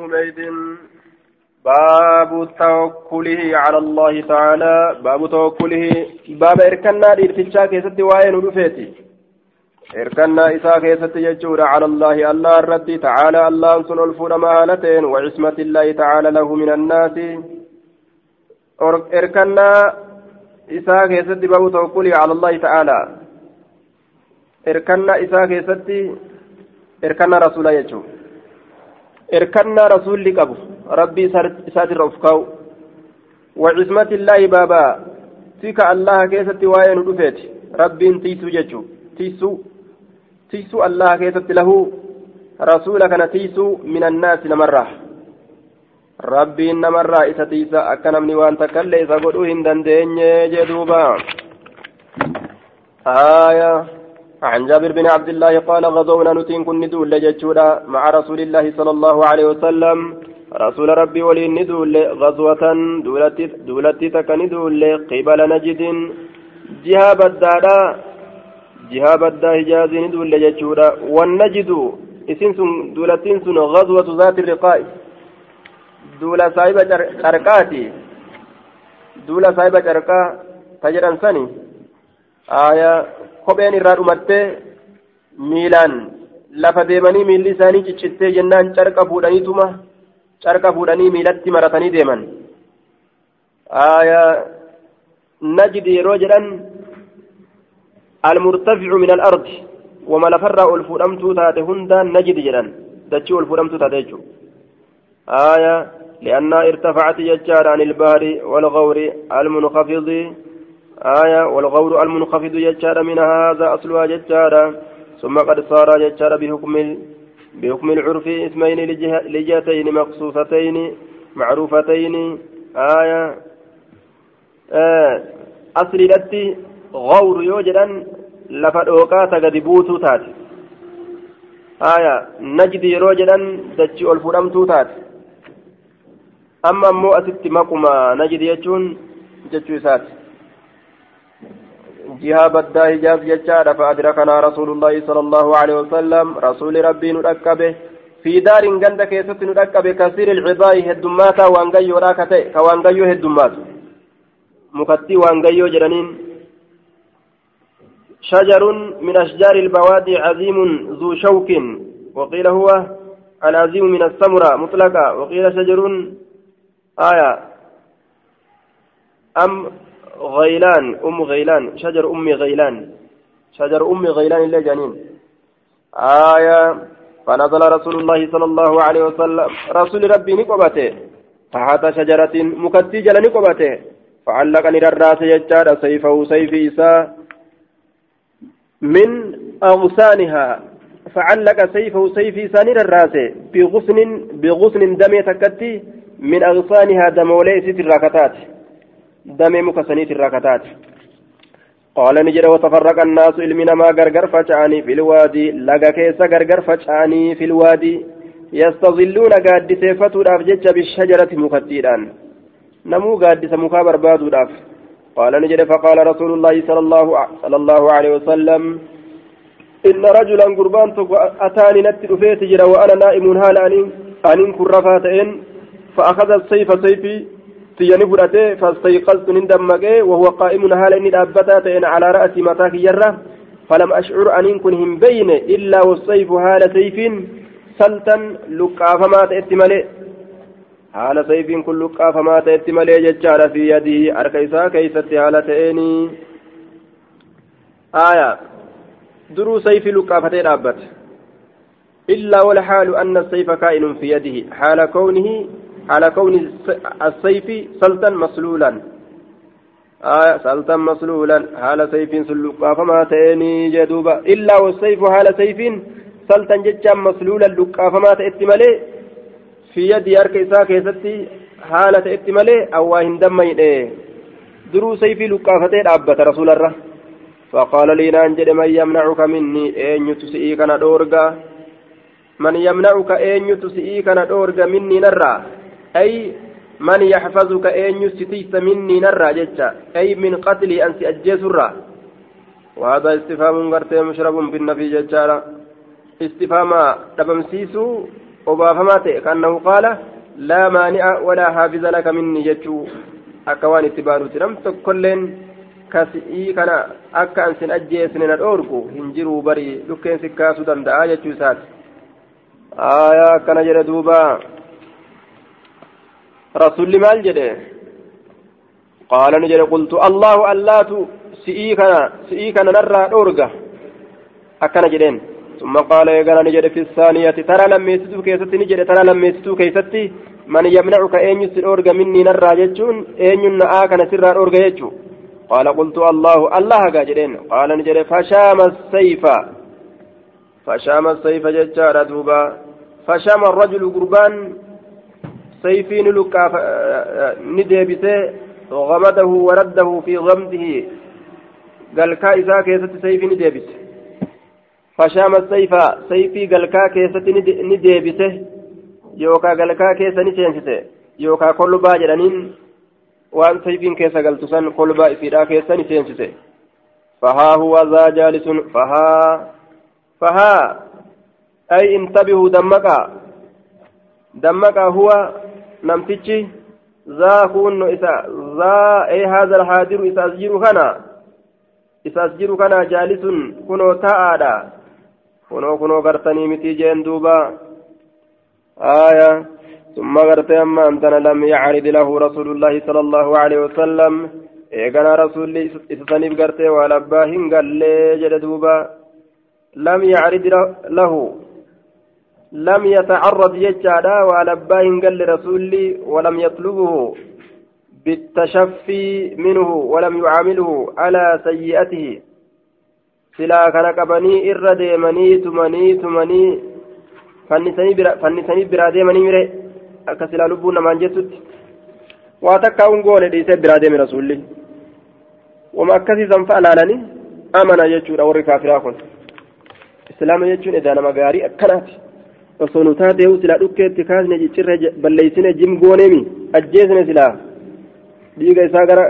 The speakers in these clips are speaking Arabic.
حميد باب توكله على الله تعالى. باب توكله. باب إركنا إرتشا كيست وين رفيتي إركنا إسا كيست يجور على الله. الله الرب تعالى. الله سن الفور مهانتين وعصمة الله تعالى له من الناس. إركنا إسا كيست باب توكله على الله تعالى. إركنا إسا كيست إركنا رسول يجور irkannaa rasuulli qabu rabbii isaatirra uf kaa'u وعصمة الله بابا تيك الله كيست وين دفيت ربي تيسو ججو تيسو تيسو الله كيست له رسولك نتيسو من الناس نمرة ربي نمرة إسا تيسا أكنمني وان تكلي إسا قدو هندن ديني جدوبا آية عن جابر بن عبد الله قال غزونا نتين كن ندول لجتشودا مع رسول الله صلى الله عليه وسلم. رسول ربي ولي ندول غزوة دولتي تك ندول قبل نجد. جهة بدادا جهة بدا حجاز ندول لجتشودا والنجد اسم دولتين سن غزوة ذات الرقاء. دولة صاحبة شرقاتي دولة صاحبة شرقا تجران سني. آية kopheen irraa dhumattee miilaan lafa deemanii miilli isaanii ciccittee jennaan carqa fuudhaniituma carqa fuudhanii miilatti maratanii deeman najdi yeroo jedhan wama lafarraa ol fuudhamtuu taate hundaan najdi jedhan dachii ol fuudhamtuu taate jechuu آية لأنها ارتفعت ججار عن البحر والغور المنخفض آية والغور المنخفض ججار من هذا أصلها ججارا ثم قد صار ججار بحكم بحكم العرف اسمين لجهتين مخصوصتين معروفتين. آية. آه أصل لتي غور يوجدا لفدوكا تقد بوتو تات. آية نجد يروجدا دجي الفرمتو تات. أما مو أسبت مقما نجد يجون جتشو سات. جهة بدا هجاز ججارة فأدركنا رسول الله صلى الله عليه وسلم. رسول ربي نركبه في دار غند كيست نركبه كثير العباء هدماتا وانغيو راكته. كوانغيو هدمات مكتي وانغيو جرانين شجر من أشجار البوادي عظيم ذو شوك. وقيل هو العظيم من السمرة مطلقة. وقيل شجر. آية. أم غيلان أم غيلان شجر أم غيلان. شجر أم غيلان اللي جنين. آية فنزل رسول الله صلى الله عليه وسلم. رسول ربي نقبته. تحت شجرة مكتجل نقبته فعلق نرراس يجار سيفه سيف إساء من أغصانها. فعلق سيفه سيف إساء نرراس بغصن بغصن دم تكتي من أغصانها دمولي ست الراكتات damee muka saniit irraa kataate qaala ni jedhe watafarraqa annaasu ilmi namaa gargar faca'anii filwaadii laga keessa gargar faca'anii filwaadii yastazilluuna gaaddiseeffatuudhaaf jecha bishajarati mukattiidhaan namuu gaaddisa mukaa barbaaduudhaaf qaala ni jedhe faqaala rasuulullaahi sala allaahu aleyhi wasalam إن رجلا قربان أتاني نت رفيت جرا وأنا نائم هال أنين كن رفاتين فأخذ السيف سيفي تياني فرأتي فاستيقظت نندمقي وهو قائم هال إني دابتا تين على رأسي متاك يرة فلم أشعر أن كن هم بين إلا والسيف هال سيف سلطا لقافما تأتمالي haala sayfiin kun luqqaafamaa ta'etti malee jechaadha fi yadii harka isaa keeysatti haala ta'eeni aya duruu sayfii luqqaafatee dhaabbate illaa walxaalu anna sayfa kaa'inun fi yadihi haala kownihi على كون السيف سلطا مسلولا آه سلطا مسلولا حال سيف سلقا فما تأني جدوبا إلا والسيف حال سيف سلطا ججا مسلولا لقا فما تأتي ملي في يد أرك إساء كيستي حالة تأتي ملي أو هندمين إيه درو سيفي لقا فتين أبت رسول الله فقال لي نانجد من يمنعك مني أين يتسئي كان دورغا من يمنعك أين يتسئي كان دورغا مني نرى أي من يحفظك أن يستيس مني نرى جتا أي من قتلي أن سأجيس الرا وهذا استفهام قرتي مشرب بالنفي جتارا استفهام تبمسيسو obaafamaa ta'e kaannahu qaala laa maani'a walaa haafiza laka minni jechuu akka waan itti baadutti nam tokkolleen kasii kana akka an sin ajjeesne na dhoorgu hin jiruu bari dhukkeen si kaasuu danda'a jechuu isaati aayaa akkana jedhe duuba rasulli maal jedhe qaala ni jedhe qultu allahu allaatu si'ii kana si'ii kana narraa dhoorga akkana jedheen ثم قال يقال نجد في الثانية ترى لما يستو كيستي نجد ترى لما يستو كيستي من يمنعك أين يسر أورغا مني نرى جتشون أين ينعاك نسر أورغا جتشو قال قلت الله الله قاجرين قال نجد فشام السيف فشام السيف ججار دوبا فشام الرجل قربان سيفين لك ندبته غمده ورده في غمده قال كائسا كيست سيفين ندبته فشام السيف سيفي قال كيست ندبته يوكا قال كيس نسينسته يوكا كل باجرانين sayfiin keessa galtu san kolbaa isiidhaa keessa ni seensise fahaa huwa zaa jaalisun fahaa fahaa ay intabihuu dammaqaa dammaqaa huwa namtichi zaa kunno isa zaa ay haadha alhaadiru isa as jiru kana isa as jiru kana jaalisun kunoo ta'aadha kunoo kunoo gartanii mitii jeen duuba aayaa ثم قرت أما أنتنا لم يعرض له رسول الله صلى الله عليه وسلم إيقنا رسول إسسانيف قرت ولباهن قال لي جلدوبا لم يعرض له لم يتعرض يجادا ولباهن قال لرسول ولم يطلبه بالتشفي منه ولم يعامله على سيئته irra deemanii tumanii tumanii fannisanii biraa deemanii mire akka silaa lubbuun namaan jettutti waa takkaa ungoone dhiisee biraa deeme rasuulli wama akkasii sanfa alaalanii amana jechuudha warri kaafiraa kun islaama jechuun edaa nama gaarii akkanaati osoo nu taateehu silaa dhukkeetti kaasne ciccirre balleeysine jim gooneemi ajjeesne silaa dhiiga isaa gara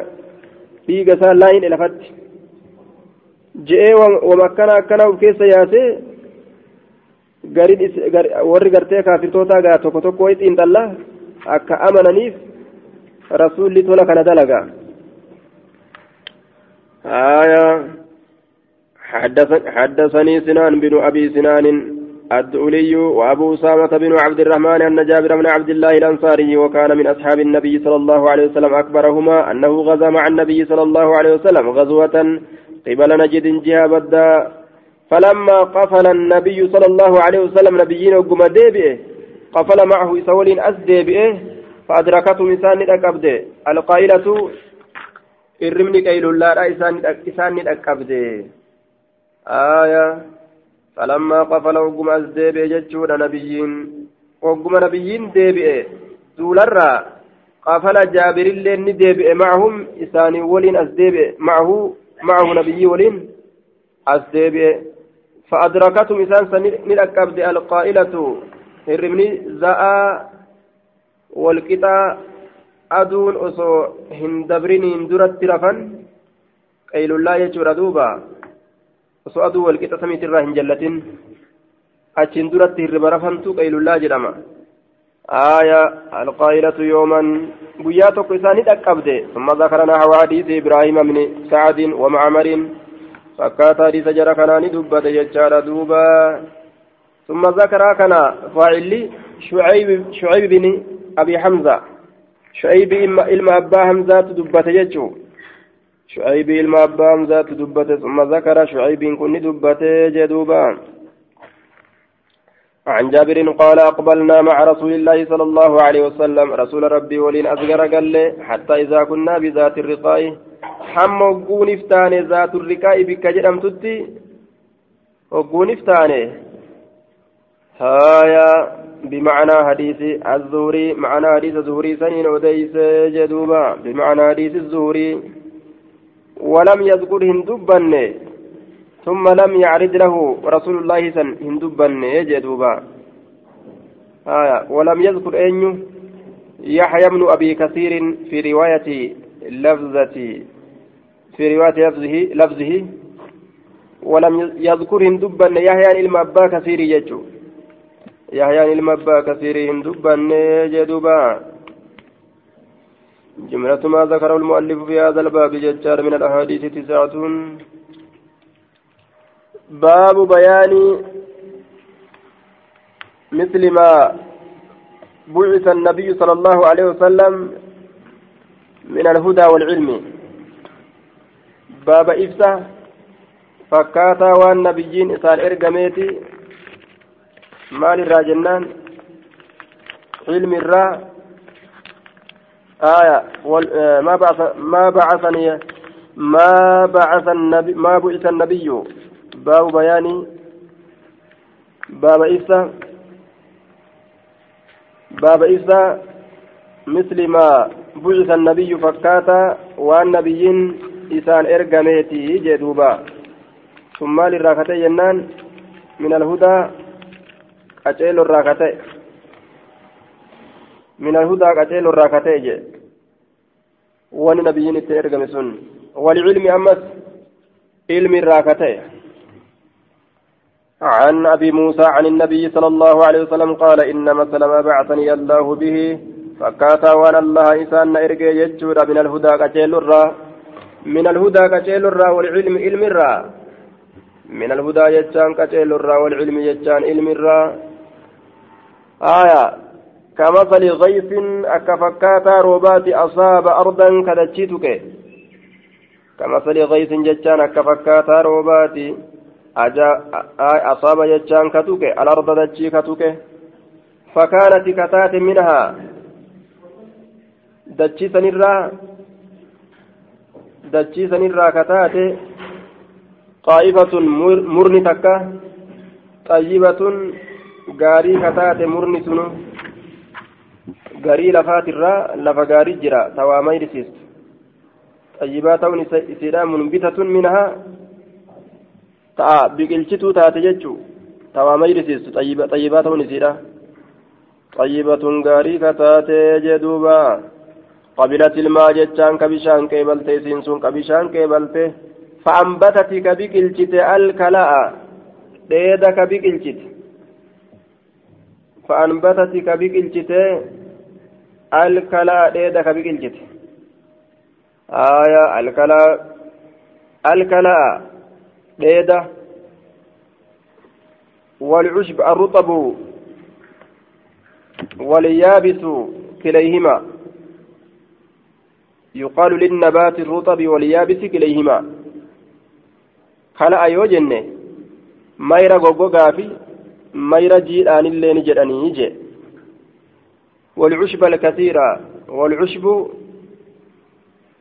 dhiiga isaa laayin lafatti je'ee wama akkana akkana uf keessa yaasee warri gartee kaafirtoota gaa tokko tokko wayi xiinxallaa akka amananiif rasuulli tola kana dalagaa آية حدثني سنان بن أبي سنان الدؤلي وأبو أسامة بن عبد الرحمن أن جابر بن عبد الله الأنصاري وكان من أصحاب النبي صلى الله عليه وسلم أكبرهما أنه غزا مع النبي صلى الله عليه وسلم غزوة قبل نجد جهة بدا فلما قفل النبي صلى الله عليه وسلم نبيين وقم ديبئه قفل معه سولين أس ديبئه فأدركته إنسان أكبده القائلة الرمن كيل الله إنسان أكبده آية فلما قفل وقم أس ديبئه جتشون نبيين. وقم نبيين ديبئه دولرا. قفل جابر اللين ديبئه معهم. إنسان ولين ديبئه معه. معه نبي ولين ديبئه فأدركتهم إسان سنلقبد القائلة. هرمني زاء والقطع أدون أسو هندبرين هندرت رفن. قيل الله يجور دوبا. أسو أدو والقطع سميت الراه جلة أجن درت هرم رفنتو قيل الله جرما آية القائلة يوما. بياتك إسان لقبد ثم ذكرنا حواديث إبراهيم بن سعد ومعمر. فكاتا حديث جرى كان دبت يجار دوبا. ثم ذكر كان فاعل شعيب شعيب بن أبي حمزة. شعيب إلما أبا حمزة دبت يجو شعيب أبا حمزة دبت ثم ذكر شعيب كن دبت جدوبا. عن جابر قال أقبلنا مع رسول الله صلى الله عليه وسلم. رسول ربي ولين أصغر قال حتى إذا كنا بذات الرقاء hamma hogguun iftaane zaaturriqaa'i bikka jedhamtutti hogguun iftaane haya بمعنى حديث الزهري معنى حديث الزهري سنين أديس جدوبا. بمعنى حديث الزهري ولم يذكر هندبن ثم لم يعرض له رسول الله سن هندبن جدوبا آية ولم يذكر أن يحيى بن أبي كثير في رواية لفظة في رواية لفظه لفظه. ولم يذكر هندبا يحيى إلما أبا كثير يجو يحيى المبا كثيرهم دبان جدوبا جملة ما ذكره المؤلف في هذا الباب ججار من الأحاديث تسعة. باب بيان مثل ما بعث النبي صلى الله عليه وسلم من الهدى والعلم. باب إفسا فكاتا والنبيين إسان إرقميتي. مال الراجنان. علم الرا. آية آه، ما بعث ما بعثني ما بعث النبي ما بعث النبي. باب بياني. باب إفسا باب إفسا مثل ما بعث النبي فكاتا والنبيين إسان إرقميتي جدوبا. ثم للراكتي جنان من الهدى أجيل الراكتي من الهدى أجيل الراكتي جي وان نبيين إرقم سن والعلم أمس علم الراكتي عن أبي موسى عن النبي صلى الله عليه وسلم قال إن مثل بعثني الله به فكاتا وان الله إسان إرقى يجود من الهدى كجيل الرا من الهدى كجيل الرا والعلم علم الرا من الهدى يجان كجيل الرا والعلم يجان علم الرا آية كمثل غيث أكفكاتا روبات أصاب أرضا كدتشيتك. كمثل غيث ججان أكفكاتا روبات أصاب ججان كتوك. الأرض دتشي كتوك. فكانت كتات منها. dachii sanirraa kataate qaa'ifatun murni takka xayyibatun gaarii kataate murni sunu garii lafaatirraa lafa gaarii jira tawaa mayrisiistu xayyibaa ta'uun isiidha munbitatun minhaa ta'a biqilchituu taate jechuu tawaa mayrisiistu xayyibaa ta'uun isiidha xayyibatun gaarii kataate jedhuubaa قبلت الماء جتان كبشان كيبلت سينسون كبشان كيبلت فأنبتت كبكلشت الكلاء ديدا كبكلشت فأنبتت كبكلشت الكلاء ديدا كبكلشت آية الكلاء الكلاء ديدا والعشب الرطب واليابس كليهما يقال للنبات الرطب واليابس كليهما خلأ يوجن ميرا غوغوغا في ميرا جيران اللي نجراني يجي والعشب الكثيرة والعشب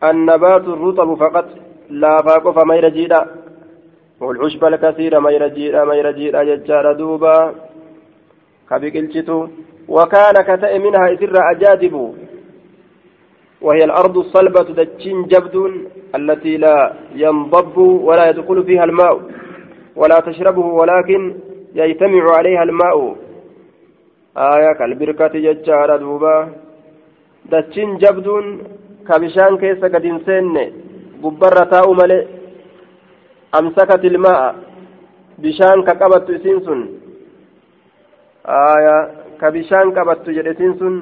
النبات الرطب فقط لا فاق فميرا جيرا والعشب الكثير ميرا جيرا ميرا جيرا ججار دوبا. كبكلشتو وكان كتئ منها إثر أجادب. وهي الأرض الصلبة دجين جبد التي لا ينضب ولا يدخل فيها الماء ولا تشربه ولكن يجتمع عليها الماء. آية كالبركة ججارة دوبا دجين جبد كبشان كيس قد سن قبرة تاء ملئ أمسكت الماء بشان كقبت سنسن آية كبشان قبت جرسنسن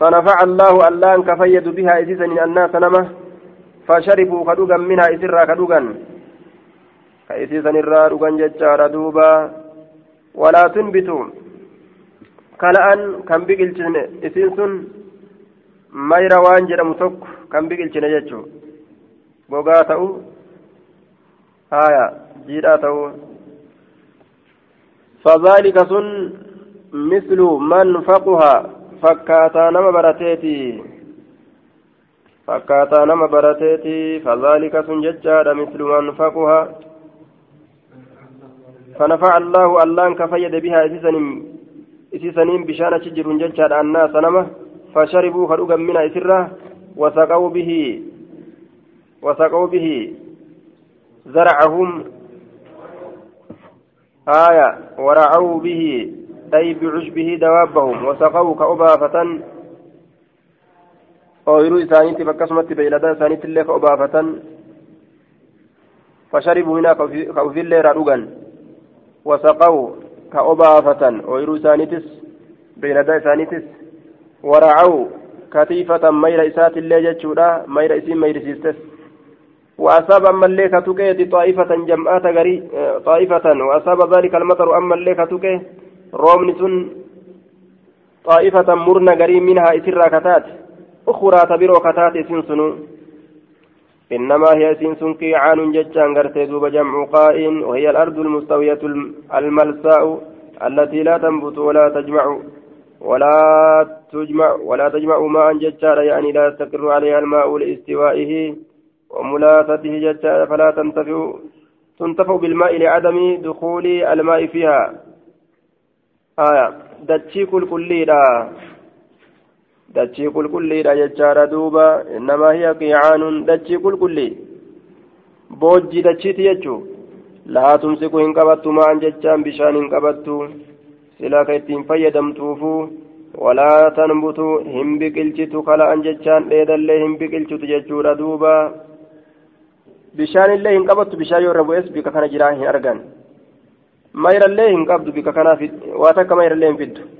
فنفع الله ألان كفيد بها إسيسا الناس نمه فشربوا كدوغا منها إسرا كدوغا كإسيسا الرا دوغا ججار دوبا ولا تنبتوا كلأن كم بقلتن waan jedhamu tokko kan biqilchine jechuu gogaa ta'u haya jiidhaa ta'u fadhaalika sun mislu man faquha fakkaataa nama barateeti fakkaataa nama barateeti fadhaalika sun jechaadha mislu man faquha فنفع الله ألان كفيد بها إسيسنين بشانة شجر ججار الناس نمه فشربوا خلوقا من إسرة وسقوا به وسقوا به زرعهم. آية ورعوا به أي بعشبه دوابهم. وسقوا كأبافة ooyiruu isaaniitti akkasumatti beeyladaa isaaniitti illee ka obaafatan fasharibuu hinaa ka ufillee irraa dhugan wasaqaw ka obaafatan ooyiruu isaaniitis beeyladaa isaaniitis waracaw katiifatan mayra isaatillee jechuudha mayra isiin mayrisiistes وأصاب أما اللي كتوكي طائفة جمعات غري طائفة وأصاب ذلك المطر أما اللي كتوكي رومن طائفة مرنا غري منها إسر كتات أخرى تبرو كتات سنسنو إنما هي سنس قيعان ججان غرتي دوب جمع قائن وهي الأرض المستوية الملساء التي لا تنبت ولا تجمع ولا تجمع ولا تجمع ماء ججار يعني لا يستقر عليها الماء لاستوائه وملاثته ججار فلا تنتفع تنتفع بالماء لعدم دخول الماء فيها. آية. دتشي كل كليدا. Dachii qulqulliidha jechaadha duuba innamaa hiya qiicaanun dachii qulqullii. Boojjii dachiiti jechuu? Laa tumsiku hin qabattu maan jechaan bishaan hin qabattu? Silaa ka ittiin fayyadamtuufu? Walaa tanbutu hin biqilchitu kala'an jechaan dheedallee hin biqilchitu jechuudha duuba. Bishaan illee hin qabattu bishaan yoo irra bu'es bika kana jiraa hin argan. Mayrallee hin qabdu bika kanaaf waa takka mayrallee hin fiddu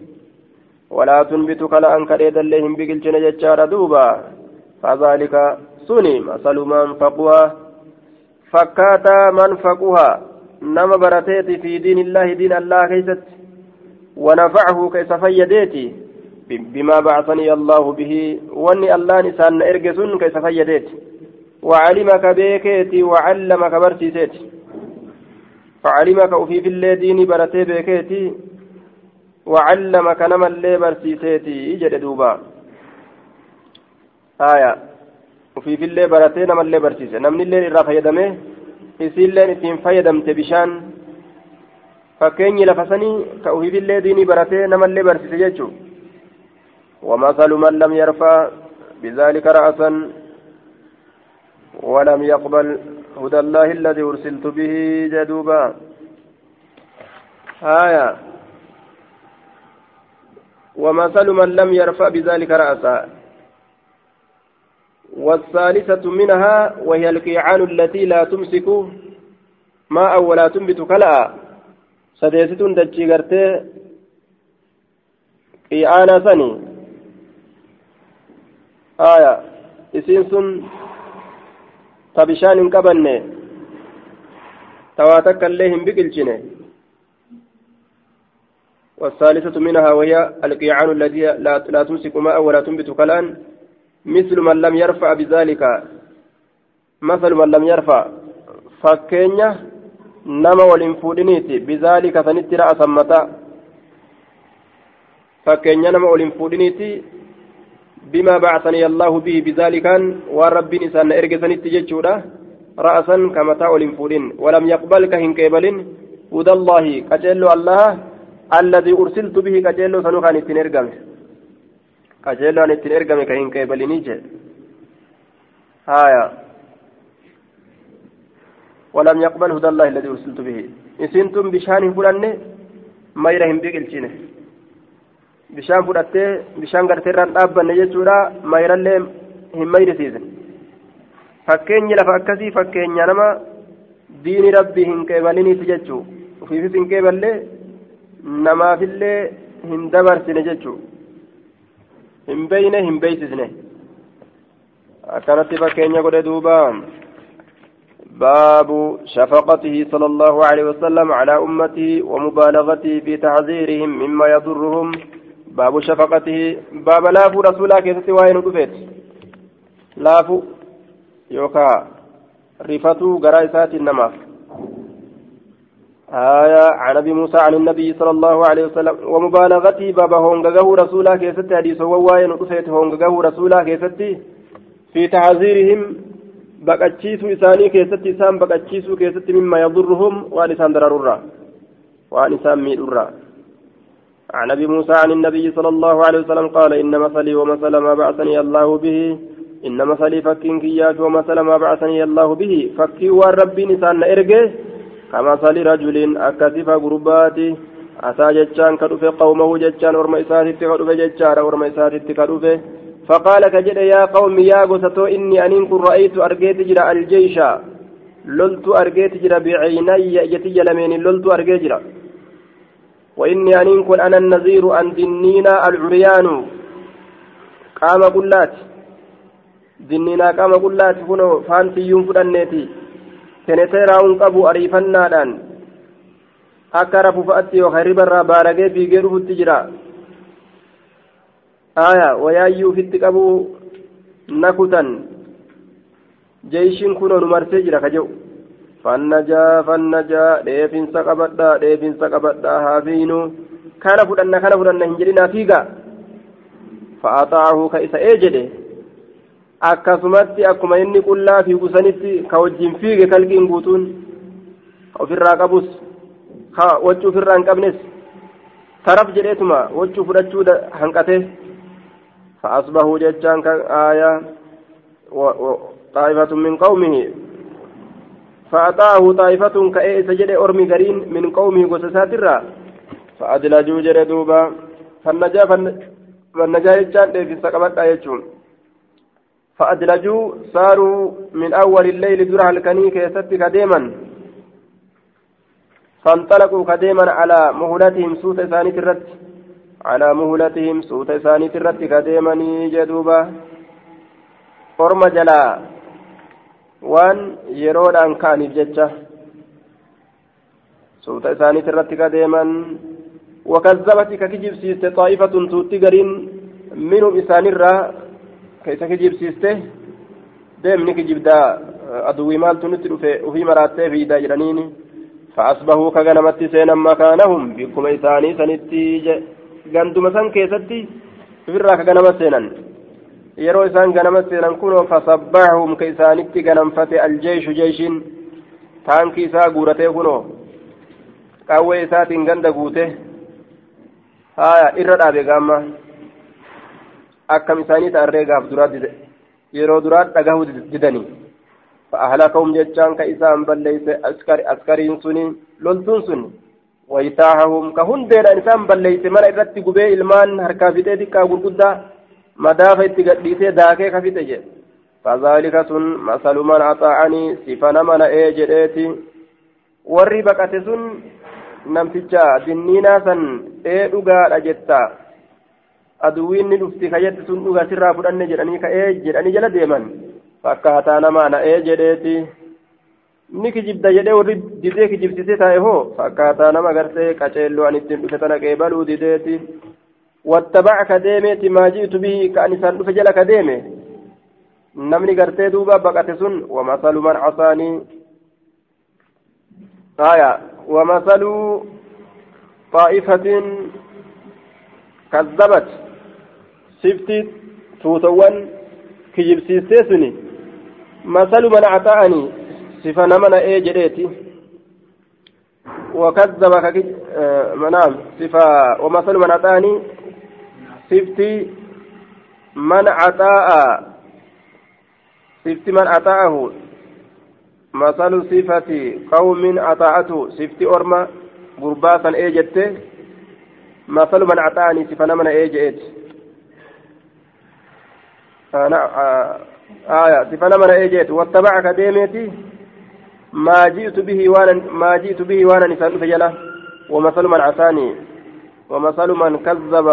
ولا تنبت كلا أنك اللهم بقلتنا ججار دوبا. فذلك سني مثل من فقها فكاتا من فقها نما برتيت في دين الله دين الله كيست. ونفعه كيس فيديتي بما بعثني الله به. واني الله نسان إرجسون كيس فيديتي وعلمك بيكيتي وعلمك برسيسيتي فعلمك وفي في الله ديني برتي بيكيتي وعلمك نما اللي برسيسيتي جد دوبا. آية. وفي في اللي برتي نما اللي برسيسي نمني اللي إرى فيدمه إسي اللي إتين فيدمت بشان. فكيني لفسني كأوفي في اللي ديني برتي نما اللي برسيسي ومثل من لم يرفع بذلك رأسا ولم يقبل هدى الله الذي أرسلت به جدوبا. آية. ومثل من لم يرفع بذلك رأسا. والثالثة منها وهي القيعان التي لا تمسك ماء ولا تنبت كلأ. سديست دجي غرتي قيعانا سني آية. isiin sun ta bishaan hin qabanne tawaa takka illee hin biqilchine والثالثة منها وهي القيعان التي لا, تمسك ماء ولا تنبت كلأن مثل من لم يرفع بذلك. مثل من لم يرفع. فكينيا نما والانفودنيتي بذلك سنت رأسا متى. فكينيا نما والانفودنيتي بما بعثني الله به بذلك ورب إنسان إرجسنت جتشودا رأسا كمتاع والانفودين ولم يقبل كهن كيبل هدى الله. كجل الله. الذي أرسلت به كجيلو سنو كان اتن ارقم كجيلو أن اتن ارقم كهين كيبليني جي آية ولم يقبل هدى الله الذي أرسلت به إسنتم بشان فلان ما يرهم بقلتين bishaan fudhattee bishaan gartee irraan dhaabbanne jechuudha mayrallee hin mayrisiisan fakkeenyi lafa akkasii fakkeenya nama diini rabbii hin qeebaliniiti jechuu ufiifis hin qeeballee namaafillee hin dabarsine jechuu. Hin beyne hin beeysisne akkanatti fakkeenya godhe duuba باب شفقته صلى الله عليه وسلم على أمته ومبالغته في تحذيرهم مما يضرهم باب شفقته باب لافو رسولا كيست وين دفت لافو يوكا رفتو غرايسات النماف آية عن أبي موسى عن النبي صلى الله عليه وسلم ومبالغتي بابا هونغغه رسولا كيستي حديث وواين رفيت هونغغه رسولا كيستي. في تعذيرهم بقتشيسو إساني كيستي إسان بقتشيسو كيستي مما يضرهم وأن إسان دررورا وأن إسان ميدورا عن أبي موسى عن النبي صلى الله عليه وسلم قال إن مثلي ومثل ما بعثني الله به إن مثلي فكين كياك ومثل ما بعثني الله به فكي والرب نسان إرجه كمثل رجل أكثف غرباتي أتى جتشان كدوفي قومه جتشان ورم إساتي كدوفي جتشان ورم إساتي كدوفي. فقال كجد يا قوم يا قسطو إني أنين كن رأيت أرقيت جرى الجيش. لولت أرجيت جرا بعيني يتي لمين لولت أرجي جرا وإني أن كن أنا النذير أن دنينا العريان. قام قلات. دنينا قام قلات فانتي يوم فدنيتي feneteeraa'uun qabu ariifannaadhaan akka rafu fa'aatti yookaan ribarraa baalagee fiigee dhufutti jira. Aayaa wayaayyuu ufitti qabu nakutan jeeshiin kunoo onu marsee jira kaje'u fannajaa fannajaa dheefinsa qabadhaa dheefinsa qabadhaa haafiinu kana fudhanna kana fudhanna hin jedhinaa fiigaa? Fa'aaxaahu ka isa ee jedhe. akkasumatti akkuma inni qullaa fi gusanitti ka wajjin fiige kalqiin guutuun ka ofirraa qabus ka wachuu ofirraa hin qabnes taraf jedheetuma wachuu fudhachuu hanqate فأصبحوا جتان كآية طائفة من قومه فأتاه طائفة كأي سجد أرمي قرين من قومه قصصات الرا فأدلجوا جردوبا فالنجا فالنجا جتان في سقبت آية فأدلجوا صاروا من أول الليل درع الكني كيست كديما. فانطلقوا كديما على مهلتهم سوت ثاني الرد. على مهلتهم سوت ثاني الرد كديما جدوبا قرم جلا. وان يرون أن كان ججة سوت ثاني الرد كديما. وكذبت ككجب سيست طائفة توتي منهم إسان الرّ keessa kijibsiiste deemni kijibdaa aduwwii maaltu nutti dhufe ufii maraattee fiidaa jedhaniini فأصبحوا كغنمت سينا مكانهم بكم إساني سنتي san keessatti ofirraa ka ganama seenan yeroo isaan ganama seenan kunoo fasabbahum ka isaanitti ganamfate aljeeshu jeeshin taankii isaa guuratee kunoo qawwee isaatiin ganda guute haya irra dhaabe gaamma akkam isaanii ta'arree gaaf duraa yeroo duraa dhagahuu didanii fa'ahalakahum jechaan ka isaan balleeyse askariin suni loltuun sun waytaahahum ka hundeedhaan isaan balleeyse mana irratti gubee ilmaan harkaa fixee xiqqaa gurguddaa madaafa itti gadhiisee daakee ka fixe jedhe فذلك سن مثل من أطاعني سفن من إيه جريتي warri baqate sun namticha dinniinaa san ee dhugaadha jetta aduwwiin ni dhufti kayyatti sun dhugaa sirraa fudhanne jedhanii ka'ee jedhanii jala deeman fakkaataa namaa na'ee jedheeti ni kijibda jedhee warri didee kijibsisee taa'e hoo fakkaataa nama gartee qaceelloo an ittiin dhufe tana qeebaluu dideeti wattabaca ka deemeeti maa ji'tu bihi ka an isaan dhufe jala ka deeme namni gartee duuba baqate sun wamasalu man casaanii aya wamasalu طائفة كذبت sifti tuutawwan kijibsiistee suni masalu man acxa'anii sifa nama na'ee jedheeti وكذب. نعم صفة ومثل من أتاني صفتي من أتاء صفت من أتاءه مثل صفة قوم أتاءته صفت أرمى غرباسا إيجت مثل من أتاني صفة من إيجت آية سفنا من إيجيت واتبعك ديميتي ما جئت به وأنا ما جئت به وأنا نسأل فجلا ومثل من عساني ومثل من كذب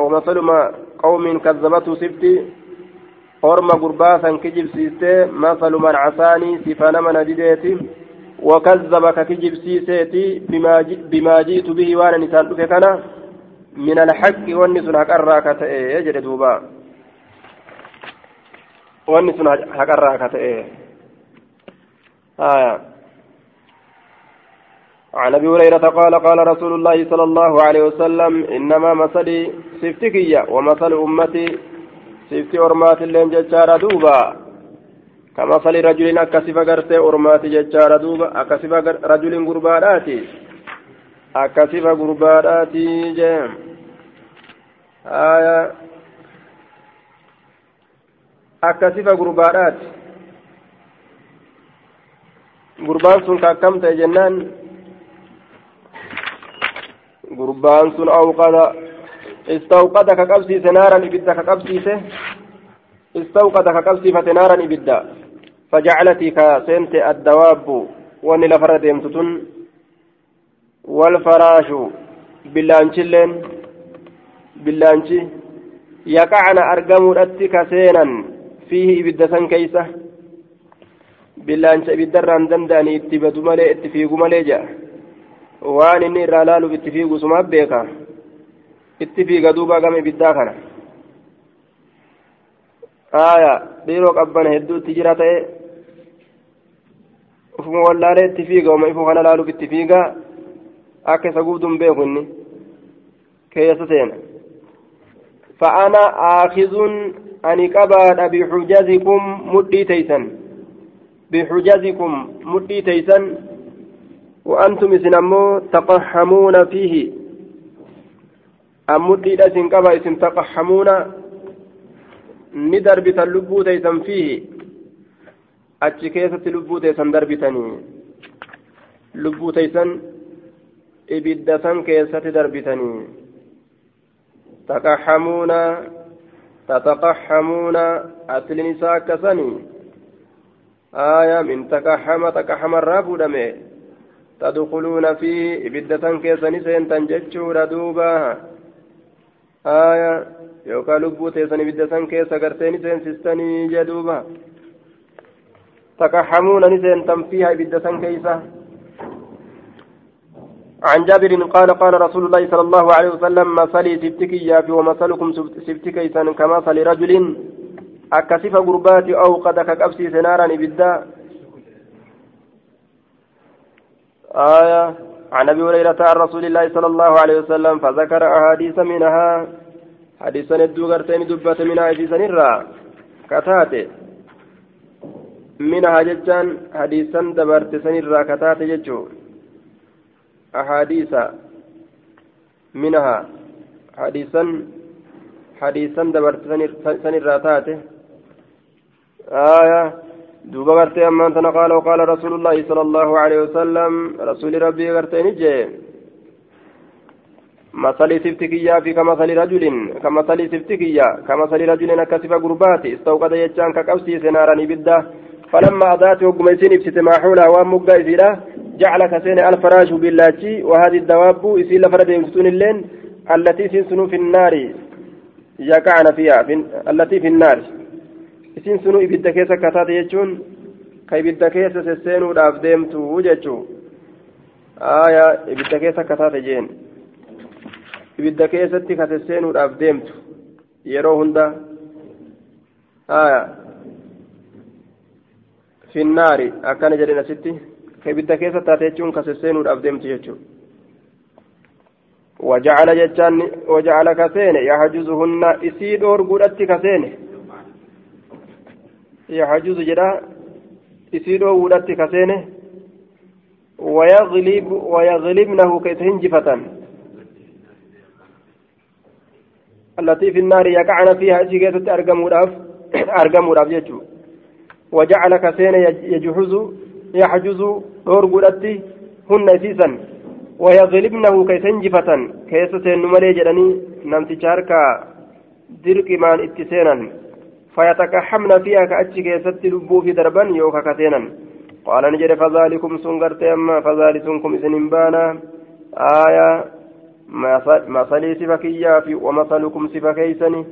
ومثل ما قوم كذبته سبتي gurbaasan kijibsiiste masalu man casaanii sifa nama na dideeti wakazaba ka kijibsiiseeti bimaa ji'tu bihi waan isaan dhufe kana من الحق ونسن حقرا كتئ يجد دوبا. ونسن حقرا كتئ آية. عن أبي هريرة قال قال رسول الله صلى الله عليه وسلم إنما مثلي سفتكية ومثل أمتي سفتي أرمات اللين ججار دوبا. كمثل رجل أكسف غرتي أرمات ججار دوبا أكسف رجل غرباناتي أكسف غرباناتي جيم. Aya akka sifa gurbaadhaati gurbaan sun ka akkam ta'e jennaan gurbaan sun awqada istawqada ka qabsiise naaran ibidda ka qabsiise istawqada ka qabsiifate naaran ibidda فجعلت كسنت الدواب وان لفر ديمتتن والفراش بلانشلين بلانشي يقعن أرقموا أتك سينا فيه إبدة كيسة بلانش إبدران دنداني اتبدو ملي اتفيقو ملي جاء waan inni irraa laaluuf itti fiigu sumaaf beeka itti fiiga duuba game ibiddaa kana aya dhiiroo qabbana hedduu itti jira ta'e ufuma wallaalee itti fiiga uma ifuu kana laaluuf itti fiiga akka isa guutuun beeku inni keessa seena فأنا آخذ أني قباد بحجزكم مدي تيسن. بحجزكم مدي تيسن. وأنتم إسنمو تقحمون فيه. أمدي لسن قبا إسن تقحمون. ندربت اللبو تيسن فيه. achi keessatti lubbuu teessan darbitanii lubbuu teessan ibidda san keessatti taqaxamuuna tataqaxamuuna aslin isaa akkasanii aayaa min taqaxama taqaxamarraa fuudhame تدخلون فيه إبدة كيسن سينتن جتشورا دوبا آية يوكا لبو تيسن إبدة كيسا قرتين سينسستني جدوبا. تكحمون نسينتن فيها إبدة كيسا. عن جابر قال قال رسول الله صلى الله عليه وسلم مثلي سبتكيا في ومثلكم سبتكيسا كمثل رجل. أكسف قربات أو قد كأبسي سنارا إبدا آية. عن أبي هريرة عن رسول الله صلى الله عليه وسلم فذكر أحاديث منها. حديثا ندو غرتين دبة منها حديثا نرى كتاتي منها ججان حديثا دبرت سنرى كتاتي ججو أحاديث منها حديثا حديثا دبرت سنرى تاتي آية دوبا غرتي أما أنت قال وقال رسول الله صلى الله عليه وسلم رسول ربي غرتي نجي. مثل سفتكيا في كمثل رجل كمثل سفتكيا كمثل رجل كسف قربات استوقد يجان كقوسي سنارا بده فلما أضاءت وقميسين ابسط ما حولها ومقا جعل كسين الفراش باللاتي وهذه الدواب إسيلا فرد يمسون اللين التي سنسنو في النار يقعن فيها في التي في النار sunuu ibidda keessa kataate jechuun ka ibidda keessa sesseenuudhaaf deemtu jechuu aya ibidda keessa kataate jeen ibidda keessatti ka sesseenuudhaaf deemtu yeroo hunda aya finnaari akkana jedhen asitti taate jechuun ka sesseenuudhaaf deemtu jechuu وجعل جتان وجعل كسين يحجزهن إسيد أورغودتي كسين يحجز جرا يسيرو ولدت كسينه ويغلب ويغلبنه كيتهنجفة التي في النار يقعن فيها أرقموراف أرقموراف يجو وجعل كسين يجحز يحجز دور ولدت هن سيسا ويغلبنه كيتهنجفة كيستين نمالي جراني نمتي شاركا درق مان اتسينا. فيتكحمن فيها كأتشي كيست لبو في دربا يوكا كثينا قال نجري فذلكم سنغرت أما فذلكم إذن بانا آية مثلي سفكيا في ومثلكم سفكيسني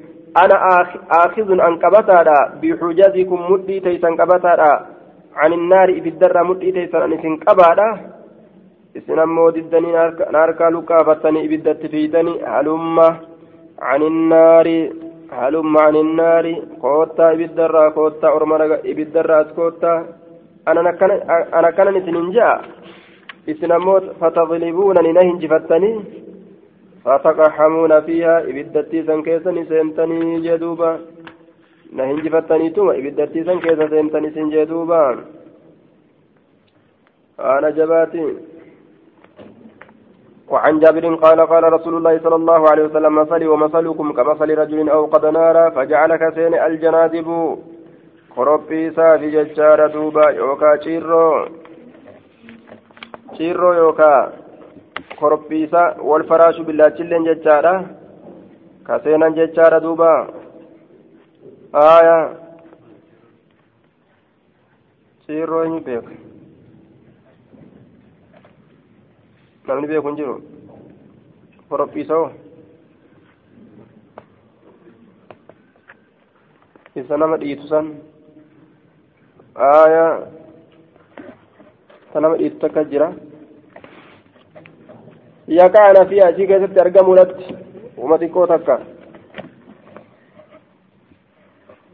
أنا آخذ أن كبتادا بحجزكم مدي تيسن كبتادا عن النار في الدر مدي تيسن أن إسن كبادا إسن أمو ددني ناركا لكا فتني إبدت فيدني هلما عن النار هلم عن النار. كوتا إبدرا كوتا أرمنا إبدرا كوتا أنا كان أنا كان نتنجا إسنموت فتظلمونني نهنج فتني. فتقحمون فيها إبدتي سنكيسني سنتني جدوبا. نهنج فتني توما إبدتي سنكيسا سنتني سنجدوبا أنا جباتي وعن جابر قال قال رسول الله صلى الله عليه وسلم مثلي ومثلكم كمثل رجل أوقد نارا فجعل كسين الجنادب قربي سافي ججار دوبا يوكا شيرو شيرو يوكا. قربيسا والفراش بالله تشلين ججارا كسينا ججار دوبا. آية ciirroo hin beeku namni beeku hin jiru horophiisoo isa nama dhiitu san aayaa ta nama dhiitu takka jira yaqaana fi asii keessatti argamuudhatti uma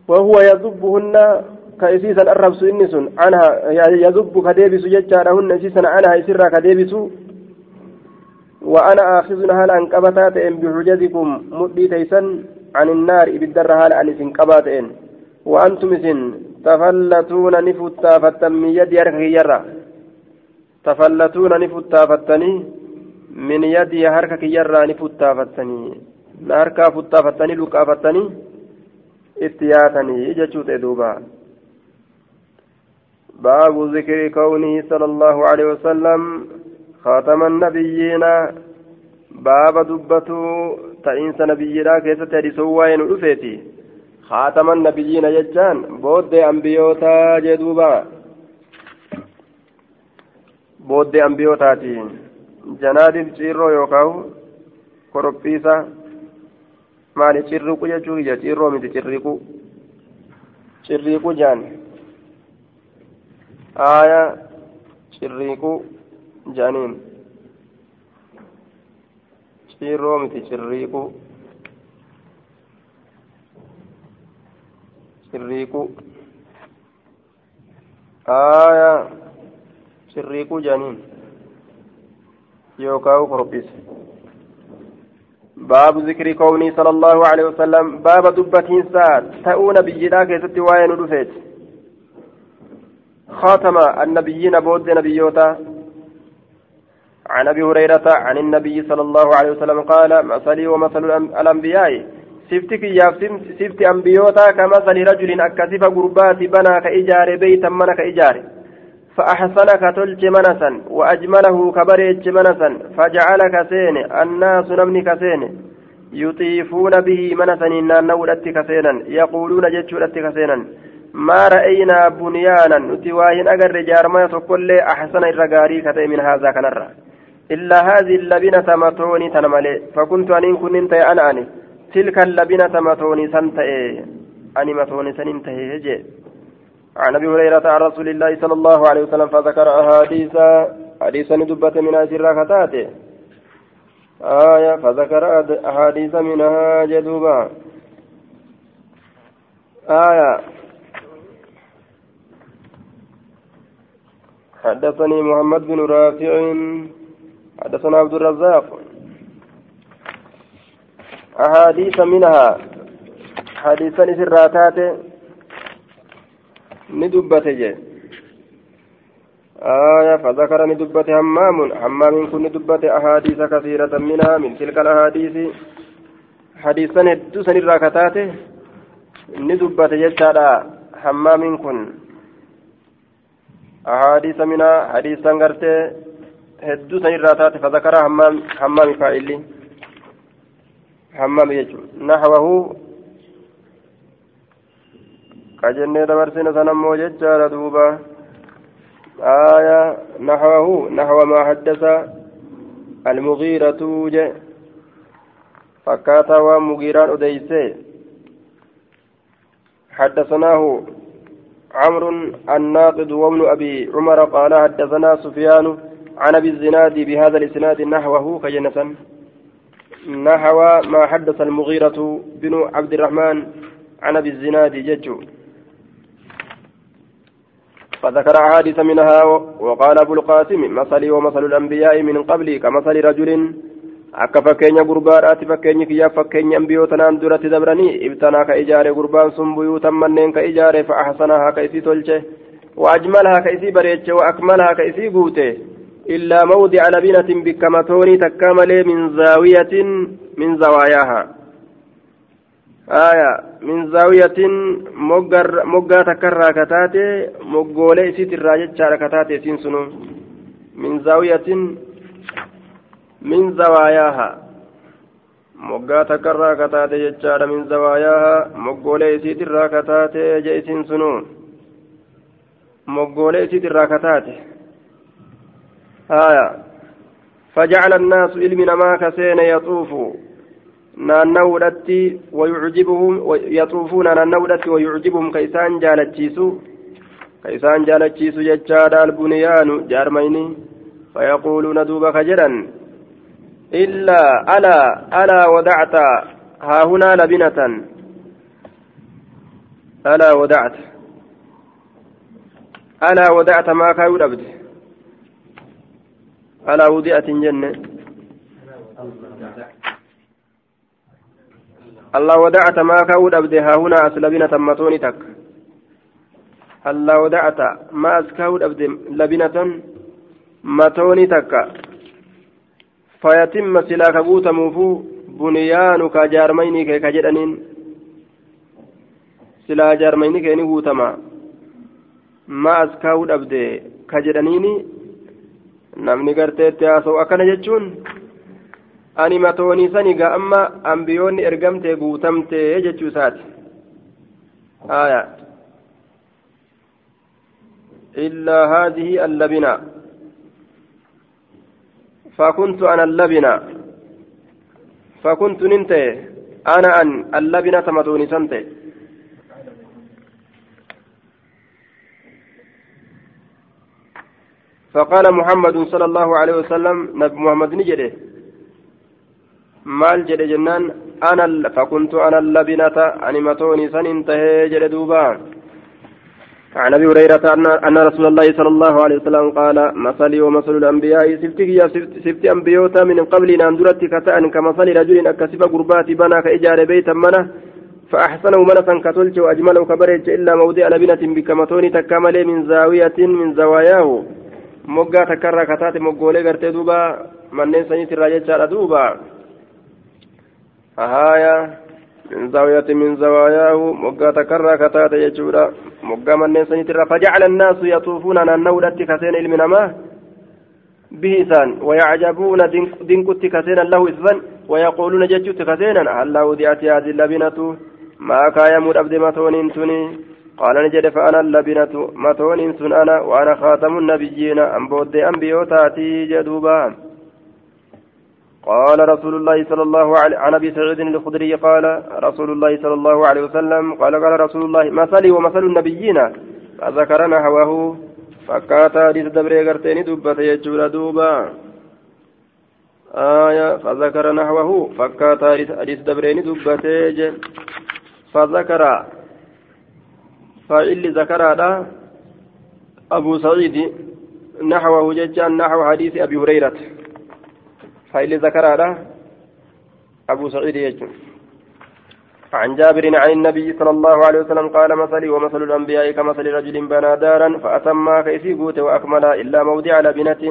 وهو يذبهن كأسيسا الربس إنس عنها يذب كديبس ججارهن أسيسا عنها يسرى كديبس وأنا آخذ هل أن قبتات بحجزكم مدي تيسا عن النار بالدر هل أن إسن قباتين وأنتم إسن تفلتون نفتا فتن من يد يرى تفلتون نفتا فتني من يد يرخك يرى نفتا فتني. ناركا فتا فتني لكا فتني. اتياتني جتشوت دوبا باب ذكر كونه صلى الله عليه وسلم خاتم النبيين باب دبتو تئنس نبينا كيست هدسوا وين رفيتي خاتم النبيين ججان بود أنبيوتا جدوبا بود أنبيوتاتي جنادب جيرو يوكاو كوربيسا maali cirriqu jechuu ija cirroo miti cirriqu cirriqu jaan aya cirriqu jaaniin cirroo miti cirriqu cirriqu aya cirriqu jaaniin yookaan korophiise باب ذكر كوني صلى الله عليه وسلم. باب دبتين ساعة تأون بيجدا كيست وين رفيت خاتم النبيين بود نبيوتا. عن أبي هريرة عن النبي صلى الله عليه وسلم قال مثلي ومثل الأنبياء. سفتك يا سفت أنبيوتا كمثل رجل أكسف غربات بنى كاجار بيتا من كاجار فأحسنك تلج منسا وأجمله كبريج منسا فجعلك سين الناس نمني كسين. يطيفون به منسا إنان نولت كسينا يقولون جتشولت كسينا ما رأينا بنيانا نتواهن أجر جارما كل أحسن الرقاري كتئ من هذا كنرى. إلا هذه اللبنة متوني تنملي فكنت أن كنت أنا أني. تلك اللبنة متوني سنتئ أني متوني سننتهي عن أبي هريرة عن رسول الله صلى الله عليه وسلم فذكر احاديث حديثا دبت من اجر كتاته آية فذكر أحاديث منها جدوبا. آية. حدثني محمد بن رافع حدثنا عبد الرزاق. أحاديث منها. حديثا سراتاته ندبت جي آية فذكر ندبت همام همام كن ندبت أحاديث كثيرة منها من تلك الأحاديث حديثا هدوسا الراكتاته ندبت جتشارا همام كن أحاديث منها حديثا غرتي هدوسا الراتات فذكر همام همام فاعلي همام يجو نحوه كجنة دبرسنا سنمو ججارة دوبا آية نحوه نحو ما حدث المغيرة جه فكاتا ومغيران أديسي حدثناه عمرو الناقد وابن أبي عمر قال حدثنا سفيان عن أبي الزناد بهذا الإسناد نحوه كجنة نحو ما حدث المغيرة بن عبد الرحمن عن أبي الزناد ججو فذكر أحاديث منها وقال أبو القاسم مثلي ومثل الأنبياء من قبلي كمثل رجل dabranii ibtanaa ka ijaare gurbaan sun buyuutan manneen ka ijaare fa ahsanahaa ka isii tolche wa ajmalahaa ka isii bareeche wa akmalahaa ka isii guute illaa mawdica labinatin bikka matoonii takkaa malee min zaawiyatin min zawaayaahaa آية من زاوية مجر مجا تكرر كتاتي مجولي سيت الراجل شارع كتاتي سينسونو من زاوية من زواياها مجا تكرر كتاتي جتشار من زواياها مجولي سيت الراكتاتي جيسين سنو moggoolee isiit irraa kataate haya فجعل الناس علم ما كسين يطوف naannawudhatti wayucjibuhum yaxuufuuna naannawudhatti wayucjibuhum ka isaan jaalachiisu ka isaan jaalachiisu jechaadha albuniyaanu jaarmayni fayaquuluuna duuba ka jedhan illaa alaa alaa wadacta haahunaa labinatan alaa wadacta alaa wadacta maa kaayuu dhabde alaa wudi'atin jenne الله ودعت ما كود أبدها هنا أسلبنة متوني تك الله ودعت ما أسكود أبد لبنة متوني تك فيتم سلاك بوت موفو بنيانك جارميني كجدنين ni guutama. Ma as kaa'uu dhabde ka jedhaniini. Namni garteetti haasa'u akkana jechuun ani matoonii sani ga amma ambiyoonni ergamte guutamte jechuu isaati aya illaa haadihi allabina fakuntu ana allabina fakuntu nin ta'e ana an allabinata matoonii san ta'e فقال محمد صلى الله عليه وسلم نبي محمد نجده maal jedhe jennaan? Ana fakuntu ana labinata ani matooni san intahee jedhe duuba. عن ابي هريره ان رسول الله صلى الله عليه وسلم قال مثلي ومثل الانبياء سبتك يا سبت انبيوتا من قبل ان درت كتان كمثل رجل اكسب قربات بنا كاجار بيتا منه فاحسنه منسا كتلت واجمله كبرت الا موضع لبنه بكمتون تكمل من زاويه من زواياه مقا تكرر كتات مقولي قرتي دوبا من سنيت الراجل دوبا haaya min zaawiyati min zawaayaahu moggaa takkarraa kataate jechuudha. Moggaa manneen saniitirra fajacala annaasu yatuufuuna naanna'uudhatti kaseen ilmi namaa. Bihi isaan wayacjabuuna dinqutti kaseenan lahu issan wayaquuluuna jechuutti kaseenan hallaa udi'ati haadi labinatu maa kaayamuu dhabde matooniin tuni. Qaala ni jedhe fa'ana labinatu matooniin sun ana waana khaatamu nabiyyiina an booddee anbiyootaati jedhuubaa قال رسول الله صلى الله عليه عن أبي سعيد الخدري قال رسول الله صلى الله عليه وسلم قال قال رسول الله مثلي ومثل النبيين. فذكر نحوه فكاتا حديث دبري غرتين دبت يجول دوبا. آية فذكر نحوه فكاتا حديث دبرين دبت فذكر. فإل ذكر أبو سعيد نحوه ججان نحو حديث أبي هريرة. فإلي ذكر أبو سعيد يجن عن جابر عن النبي صلى الله عليه وسلم قال مثلي ومثل الأنبياء كمثل رجل بنى دارا فأتما كيسي قوت وأكمل إلا موضع لبنة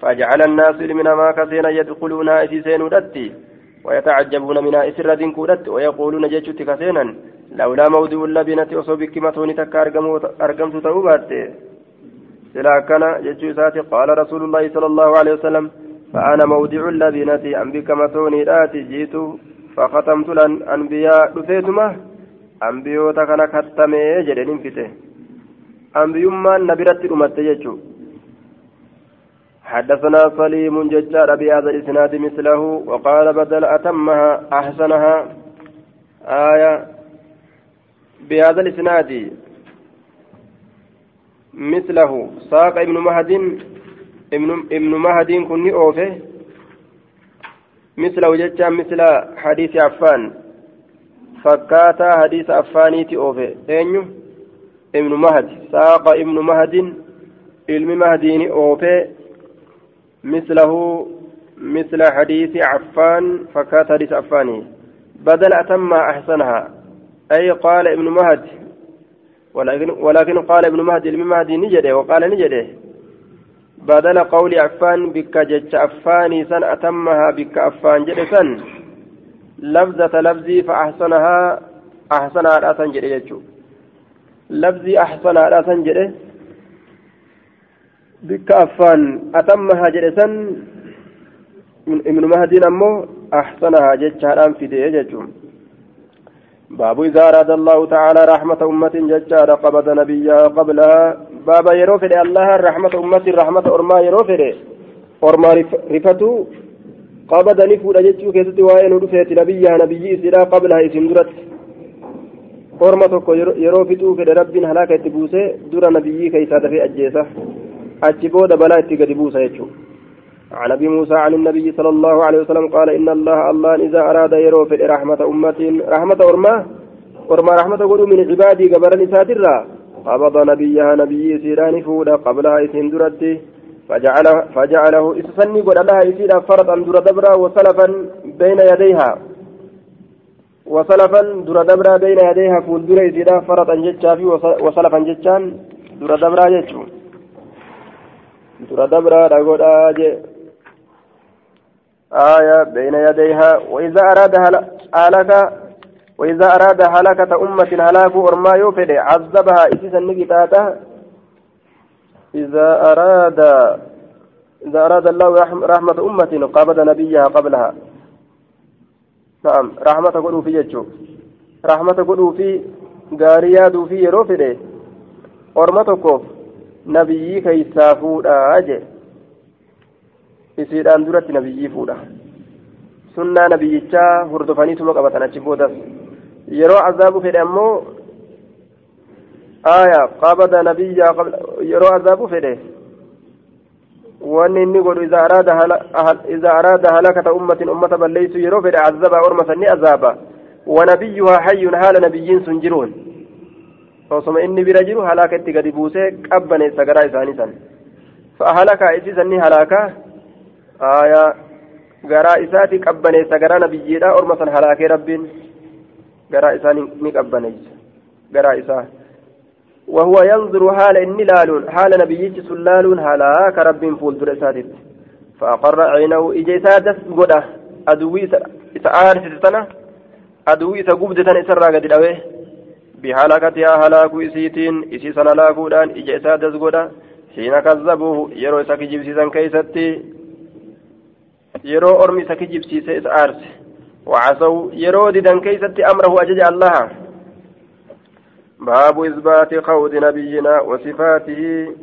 فجعل الناس من ما كثيرا يدخلون إسيسين ودتي ويتعجبون من إسر دين كودت ويقولون جيشت كثيرا لولا موضع اللبنة وصوبك متوني تك أرقمت توبات سلا كان قال رسول الله صلى الله عليه وسلم فأنا موضع اللبنة أنبك متوني آتي جيت فختمت الأنبياء دفيتما. أنبيوتا كان كتمي جدين فته أنبيوما نبرت أمت يجو حدثنا سليم ججار بهذا الإسناد مثله وقال بدل أتمها أحسنها. آية بهذا الإسناد. مثله ساق ابن مهد ابن مهدي كن أوفه مثل وجدت مثل حديث عفان فكاتا حديث عفانيتي أوفه أينو ابن مهدي ساق ابن مهد علم مهديني أوفه مثله مثل حديث عفان فكات حديث عفاني بدل أتم أحسنها أي قال ابن مهد ولكن, ولكن قال ابن مهدي علم مهدي نجده وقال نجده بدل قول عفان بك جج عفاني سن أتمها بك عفان جلسا لفظة لفظي فأحسنها أحسنها لا سنجد يجو. لفظي أحسنها لا سنجد بك عفان أتمها جلسا من مهدين أمه أحسنها ججها في دي ججو باب إذا أراد الله تعالى رحمة أمة ججارة قبض نبيها قبلها بابا يروفد الله رحمة أمتي رحمة أرما يروفد أرما رفتو قبض نفود جتشو كيستي وين ودفت نبيها نبي إسرا قبلها اسم درت أرما تكو يروفتو فد رب هلاك اتبوسه در نبي كيسا دفي أجيسة أجبود بلا اتقد بوسه يجو عن ابي موسى عن النبي صلى الله عليه وسلم قال ان الله الله اذا اراد يروفد رحمه امه رحمه ارمه ورما رحمة قولوا من عبادي قبر نساترا قبض نبيها نبي سيران فودا قبلها إسين درتي فجعله, فجعله إسسني قد إسيرا فرطا در وسلفا بين يديها. وسلفا در بين يديها فول در إسيرا فرطا جتشا وسلفا جتشان در دبرا جتشو. رقود آجي آية بين يديها وإذا أراد هلك وإذا أراد هلاكة أمة هلاك أرما يوفد عذبها. إسيسا نقطاته إذا أراد إذا أراد الله رحمة أمة قابض نبيها قبلها. نعم رحمة قلوا في يجو رحمة قلوا في غارياد في يروفد. أرمتكوف نبيي كيسا فودا أجي. isiidhaan duratti nabiyyii fuudha sunnaa nabiyyichaa hordofaniituma qabatan achi boodas yeroo azaabu fedhe ammoo aya qabada nabiyyaa yeroo azaabu fedhe wanni inni godhu iza araada halakata ummatin ummata balleeysu yeroo fedhe azaba orma sanni azaaba wanabiyyuhaa hayyun haala nabiyyiin sun jiruun osoma inni bira jiru halaaka itti gadi buusee qabbaneessa garaa isaanii san فأهلك إسيسني هلاكا آية garaa isaati qabbaneessa garaa nabiyyiidha orma san halaakee rabbiin garaa isaa ni qabbaneessa garaa isaa. وهو ينظر حال إني لالون حال نبيك سلالون هلاك رب فول درساتت فأقر عينه إجي سادس قده أدوي إسعارس تنا أدوي إسقوب دتنا إسرى قد الأوي بحلقتها هلاك إسيتين إسي سنة لاقودان إجي سادس قده حين كذبوه يرو إساك جبسيسا كيستي يرو أرمي إساك جبسيسا إسعارس وعصوا يرود دن كيست أمره أجج الله. باب إثبات قود نبينا وصفاته.